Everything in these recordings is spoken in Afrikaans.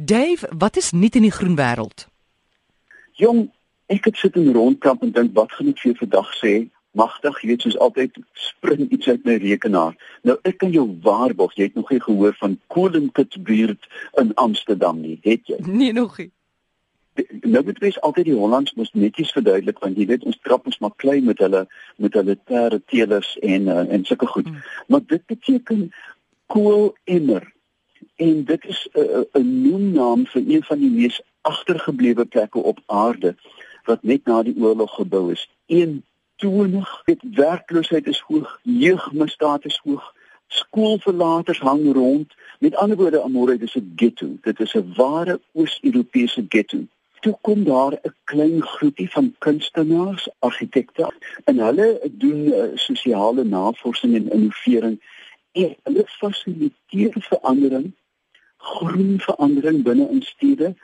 Dave, wat is nuut in die groen wêreld? Jong, ek het sit in rondkamp en dink wat gaan ek vir vandag sê? Magtig, jy weet soos altyd spring iets uit my rekenaar. Nou ek kan jou waarborg, jy het nog nie gehoor van Kolenkitsbuurt in Amsterdam nie, het jy? Nee, nog nie. Nou moet mens altyd die Hollands mos netjies verduidelik want jy weet ons trap ons maar klein met hulle met hulle terre teelers en uh, en sulke goed. Hmm. Maar dit beteken koolemmer en dit is 'n uh, 'n noemnaam vir een van die mees agtergeblewe plekke op aarde wat net na die oorlog gebou is. Een tonig, dit werkloosheid is hoog, jeugmisdaad is hoog, skoolverlaters hang rond. Met ander woorde, Amore, dit is 'n ghetto. Dit is 'n ware Oos-Europese ghetto. Toe kom daar 'n klein groepie van kunstenaars, argitekte en hulle doen uh, sosiale navorsing en innovering en hulle fasiliteer verandering groen verandering binne in stede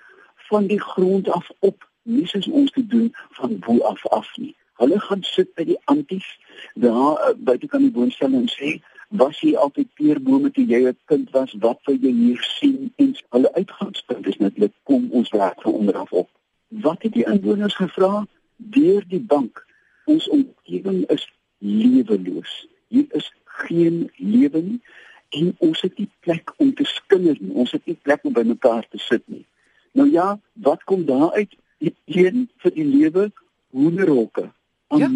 van die grond af op nie soos ons te doen van bo af af nie. Hulle gaan sit by die anties daar uh, buite kan die boonstel en sê was jy altyd peerbome toe jy 'n kind was wat wil jy hier sien en hulle uitgangspunt is netlik kom ons werk van onder af op. Wat het die inwoners gevra deur die bank ons omgewing is leweloos. Hier is geen lewe nie en ons het nie plek om te skinder nie. Ons het nie plek om by mekaar te sit nie. Nou ja, wat kom daar uit? Een vir die lewe hoenderhokke. Aan ja.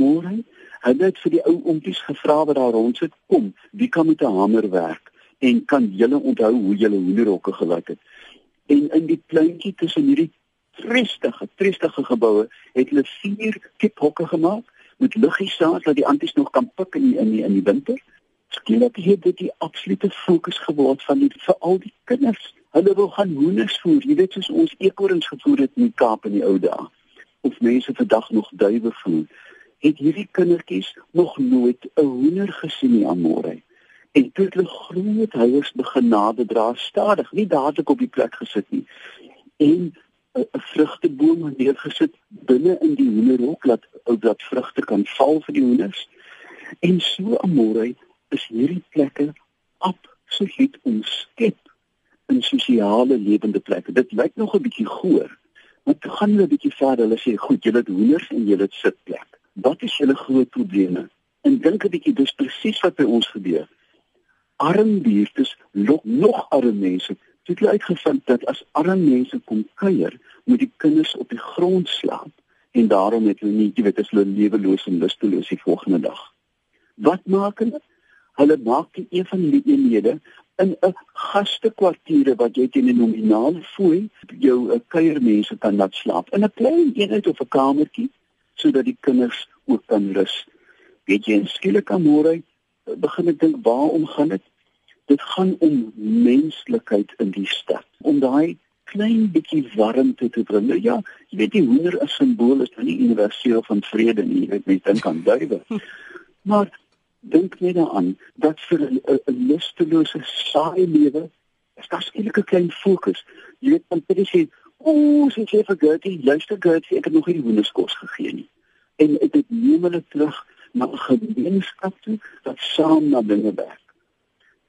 hulle het vir die ou oompies gevra wat daar rond sit, kom, wie kan met 'n hamer werk en kan julle onthou hoe julle hoenderhokke gelyk het? En in die pleintjie tussen hierdie tristige, tristige geboue het hulle vier kiphokke gemaak met luggies daar dat die anties nog kan pik in die, in die, in die winter skielik het dit die absolute fokus geword van die vir al die kinders. Hulle wil gaan hoenders voer, jy weet soos ons eekorings gevoer het in die Kaap in die ou dae. Of mense vandag nog duwe voer. Het hierdie kindertjies nog nooit 'n hoender gesien nie aan môre. En toe hulle groot huiers begin naderdra stadig, nie dadelik op die plek gesit nie. En 'n vrugteboom neergesit binne in die hoenderhok dat ou dat vrugte kan val vir die hoenders. En so aan môre is hierdie plekke absoluut omskep in sosiale lewende plekke. Dit lyk nog 'n bietjie goor. Maar toe gaan hulle 'n bietjie verder. Hulle sê, "Goed, julle het hoenders en julle het sitplek. Wat is julle groot probleme?" En dink 'n bietjie, dis presies wat by ons gebeur. Arm buurtes lok nog arm mense. Dit het uitgevind dat as arm mense kom kuier, moet die kinders op die grond slaap en daarom het hulle nie, jy weet, as hulle leweloos en lusteloos die volgende dag. Wat maak hulle? Hulle maak die een van die eenhede in 'n gastekwartiere wat jy teen 'n nominale fooi jou 'n kuiermense kan laat slaap in 'n klein eenheid of 'n kamertjie sodat die kinders ook kan rus. Weet jy, skielik aan môre begin ek dink waarom gaan dit? Dit gaan om menslikheid in die stad. Om daai klein bietjie warmte te bring. Nou ja, jy weet die hoender is simbool is nie universeel van vrede nie. Jy weet mense dink aan duwe. Maar dink net daaraan dat vir 'n lustelose saai lewe is daar skielik 'n klein fokus. Jy weet dan sê, "O, sien jy vir Gertie, luister Gertie, ek het nog nie hoenderskos gegee nie." En dit neem hulle terug na 'n gemeenskap toe wat saam na dinge werk.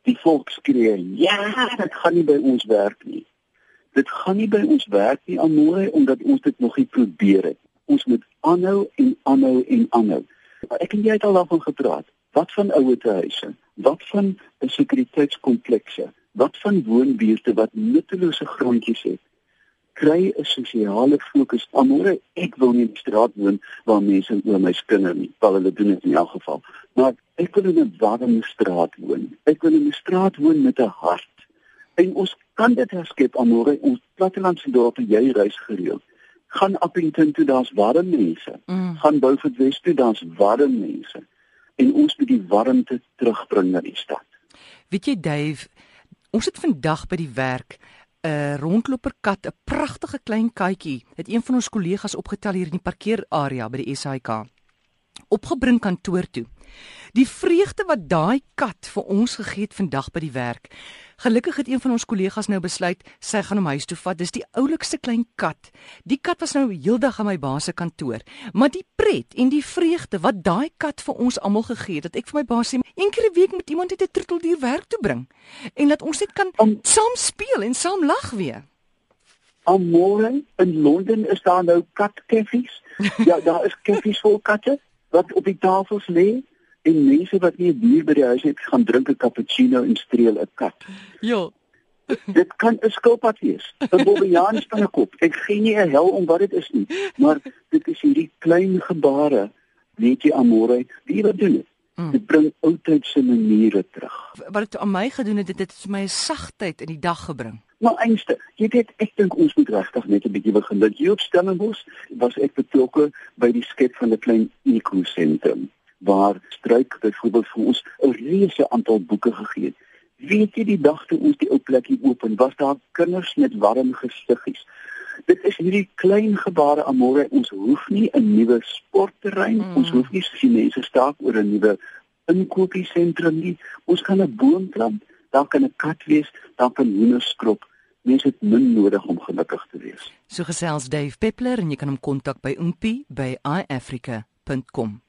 Die volk skree, "Ja, dit gaan nie by ons werk nie." Dit gaan nie by ons werk nie, almoe omdat ons dit nog nie probeer het. Ons moet aanhou en aanhou en aanhou. Ek en jy het al daarvan gepraat. Wat van ouerhuise? Wat van sekuriteitskomplekse? Wat van woonbuurte wat nuttelose grondjies het? Kry 'n sosiale fokus. Amore, ek wil nie in 'n straat woon waar mense oor my skinder nie. Wel hulle doen dit in elk geval. Maar ek wil in 'n warme straat woon. Ek wil in 'n straat woon met 'n hart. En ons kan dit herskep amore. Ons plattelandse dorpe jy reis gereeld. Gaan Appington toe, daar's warm mense. Mm. Gaan Beaufort West toe, daar's warm mense en ons moet die warmte terugbring na die stad. Weet jy Dave, ons het vandag by die werk 'n rondloperkat, 'n pragtige klein katjie, het een van ons kollegas opgetel hier in die parkeerarea by die SAIK opgebring kantoor toe. Die vreugde wat daai kat vir ons gegee het vandag by die werk. Gelukkig het een van ons kollegas nou besluit sy gaan hom huis toe vat. Dis die oulikste klein kat. Die kat was nou heeldag aan my baas se kantoor, maar die pret en die vreugde wat daai kat vir ons almal gegee het, dat ek vir my baas sê, een keer 'n week moet iemand net 'n troeteldier werk toe bring en dat ons net kan saam speel en saam lag weer. Amore in Londen is daar nou katkeffies. Ja, daar is keffies vol katte wat op die tafels lê en mense wat nie 'n dier by die huis het gaan drink 'n cappuccino en streel 'n kat. Ja. dit kan 'n skilpad wees. 'n Bobbejaan spinnekop. Ek gee nie 'n hel om wat dit is nie, maar dit is hierdie klein gebare, weet jy Amore, wie wat doen dit? Mm. Dit bring oudheid se maniere terug. Wat dit aan my gedoen het, dit het vir my 'n sagtheid in die dag gebring. Maar einste, jy weet ek dink ons moet regtig net 'n bietjie begin. Dat hier op Stellenbosch was ek betrokke by die skep van 'n klein ekosentrum waar struik byvoorbeeld vir ons 'n reuse aantal boeke gegee het. Weet jy die dag toe ons die ou plekkie open, was daar kinders met warm gesiggies. Dit is hierdie klein gebare amore. Ons hoef nie 'n nuwe sportterrein, mm. ons hoef nie sien mense staak oor 'n nuwe inkopiesentrum nie. Ons kan 'n boom plant, daar kan 'n kat wees, daar kan hoenders krop. Mense het min nodig om gelukkig te wees. So gesels Dave Peppler en jy kan hom kontak by oompie by iafrica.com.